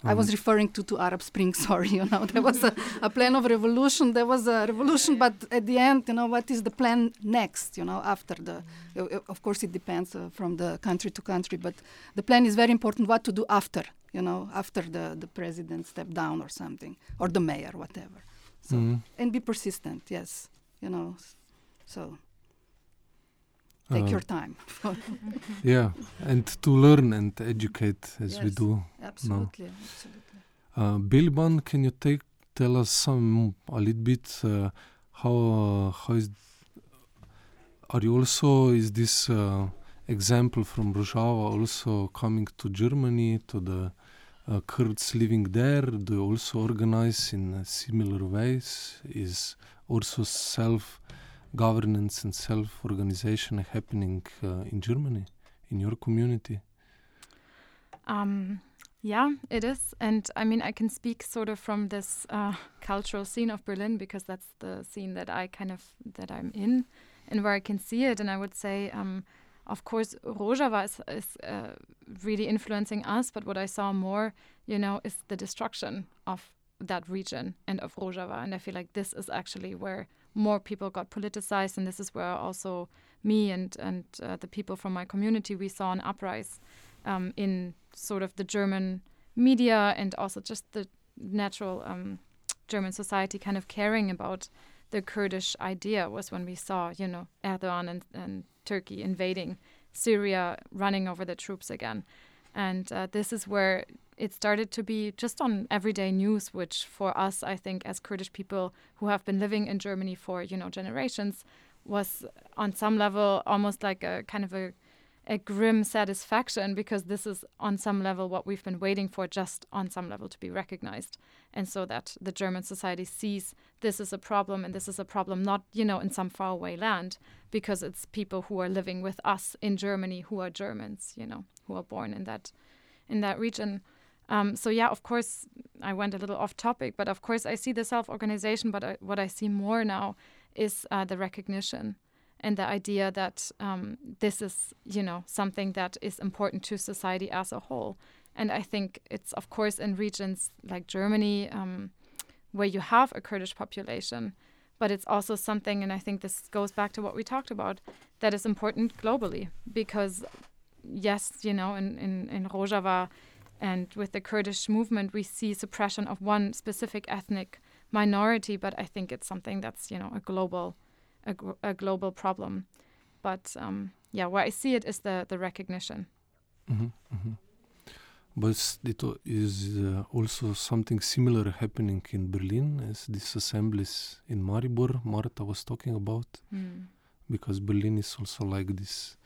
I was
Mhm.
referring to, to Arab Spring, sorry, you know, there was a, a plan of revolution, there was a revolution, but at the end, you know, what is the plan next, you know, after the, uh, uh, of course it depends uh, from the country to country, but the plan is very important what to do after, you know, after the, the president step down or something, or the mayor, whatever. So,
Mhm.
and be persistent, yes, you know, so take
Uh,
your time.
Yeah, and to learn and educate as we do.
absolutely, absolutely.
Uh, Bilban, can you take tell us some a little bit uh, how uh, how is are you also is this uh, example from Rojava also coming to Germany to the uh, Kurds living there? Do you also organize in similar ways? Is also self governance and self organization happening uh, in Germany in your community?
Um, yeah, it is. And I mean, I can speak sort of from this uh, cultural scene of Berlin because that's the scene that I kind of that I'm in and where I can see it. And I would say, um, of course, Rojava is, is uh, really influencing us. But what I saw more, you know, is the destruction of that region and of Rojava. And I feel like this is actually where more people got politicized, and this is where also me and and uh, the people from my community we saw an uprise um, in sort of the German media and also just the natural um, German society kind of caring about the Kurdish idea was when we saw, you know, Erdogan and, and Turkey invading Syria, running over the troops again. And uh, this is where it started to be just on everyday news, which for us, I think, as Kurdish people who have been living in Germany for, you know, generations, was on some level almost like a kind of a a grim satisfaction because this is on some level what we've been waiting for just on some level to be recognized. And so that the german society sees this is a problem and this is a problem not you know in some faraway land because it's people who are living with us in germany who are germans you know who are born in that in that region. Um, so yeah of course i went a little off topic but of course i see the self-organization but I, what i see more now is uh, the recognition and the idea that um, this is, you know, something that is important to society as a whole. And I think it's, of course, in regions like Germany, um, where you have a Kurdish population, but it's also something, and I think this goes back to what we talked about, that is important globally. Because, yes, you know, in, in, in Rojava and with the Kurdish movement, we see suppression of one specific ethnic minority, but I think it's something that's, you know, a global a, gr- a global problem. But um, yeah, where I see it is the the recognition.
Mhm, mhm. But it is uh, also something similar happening in Berlin as these assemblies in Maribor Marta was talking about,
Mm.
because Berlin is also like this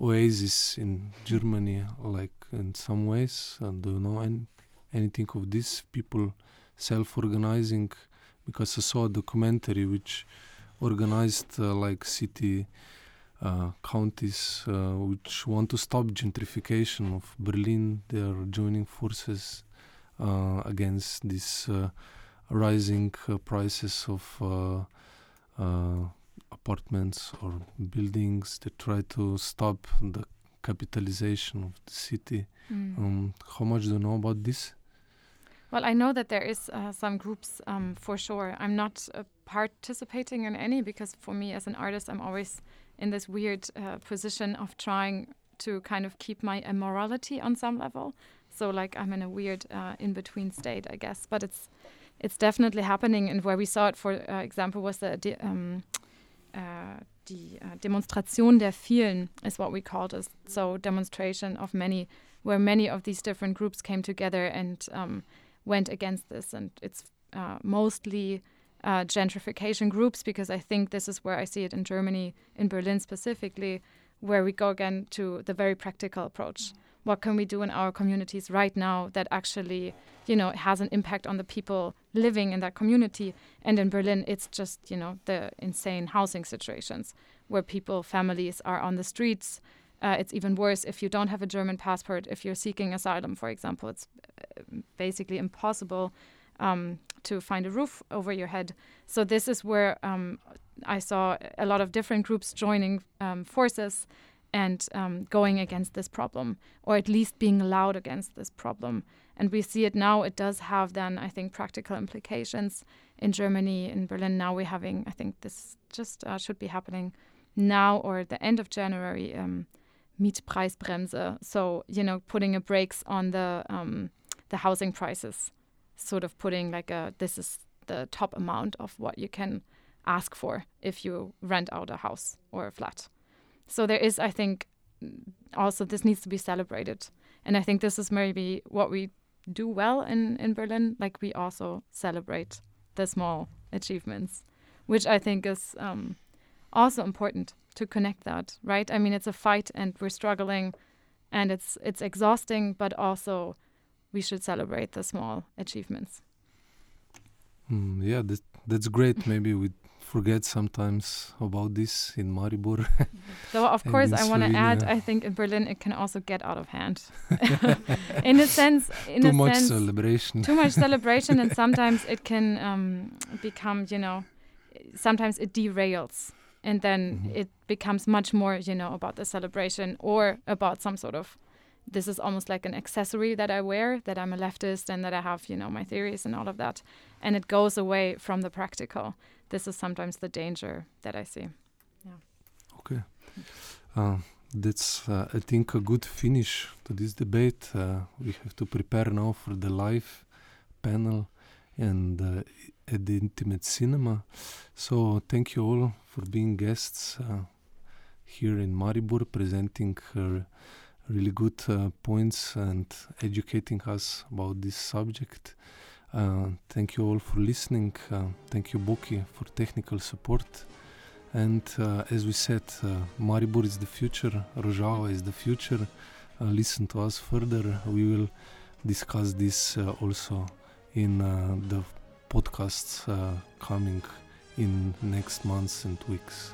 oasis in Germany, like in some ways. And do you know an- anything of this? People self-organizing, because I saw a documentary which organized uh, like city uh, counties uh, which want to stop gentrification of Berlin. They are joining forces uh, against this uh, rising uh, prices of uh, uh, apartments or buildings. They try to stop the capitalization of the city.
Mm.
Um, how much do you know about this?
Well, I know that there is uh, some groups um, for sure. I'm not uh, participating in any because for me as an artist, I'm always in this weird uh, position of trying to kind of keep my immorality on some level. So like I'm in a weird uh, in between state, I guess. But it's it's definitely happening, and where we saw it, for uh, example, was the um, uh, die uh, Demonstration der vielen is what we called it. So demonstration of many, where many of these different groups came together and um, went against this, and it's uh, mostly uh, gentrification groups because I think this is where I see it in Germany, in Berlin specifically, where we go again to the very practical approach. What can we do in our communities right now that actually, you know, has an impact on the people living in that community? And in Berlin, it's just, you know, the insane housing situations where people, families are on the streets. Uh, it's even worse if you don't have a German passport. If you're seeking asylum, for example, it's uh, basically impossible um, to find a roof over your head. So this is where um, I saw a lot of different groups joining um, forces and um, going against this problem, or at least being loud against this problem. And we see it now. It does have then, I think, practical implications in Germany, in Berlin. Now we're having, I think this just uh, should be happening now or at the end of January. Um, Mietpreisbremse. So you know, putting a brakes on the um, the housing prices, sort of putting like a this is the top amount of what you can ask for if you rent out a house or a flat. So there is, I think, also this needs to be celebrated. And I think this is maybe what we do well in, in Berlin. Like we also celebrate the small achievements, which I think is um, also important to connect that, right? I mean, it's a fight and we're struggling and it's it's exhausting, but also we should celebrate the small achievements.
Mm, yeah, that, that's great. Maybe we forget sometimes about this in Maribor.
so of course I want to add I think in Berlin it can also get out of hand. in a sense in
too
a
much
sense,
celebration.
Too much celebration and sometimes it can um, become, you know, sometimes it derails and then mm -hmm. it becomes much more, you know, about the celebration or about some sort of this is almost like an accessory that I wear, that I'm a leftist and that I have, you know, my theories and all of that. And it goes away from the practical. This is sometimes the danger that I see. Yeah.
Okay. Uh, that's, uh, I think, a good finish to this debate. Uh, we have to prepare now for the live panel and uh, at the Intimate Cinema. So, thank you all for being guests uh, here in Maribor, presenting her really good uh, points and educating us about this subject. Uh, thank you all for listening. Uh, thank you, Boki, for technical support. And uh, as we said, uh, Maribor is the future, Rojava is the future. Uh, listen to us further. We will discuss this also in the podcasts coming in next months and weeks.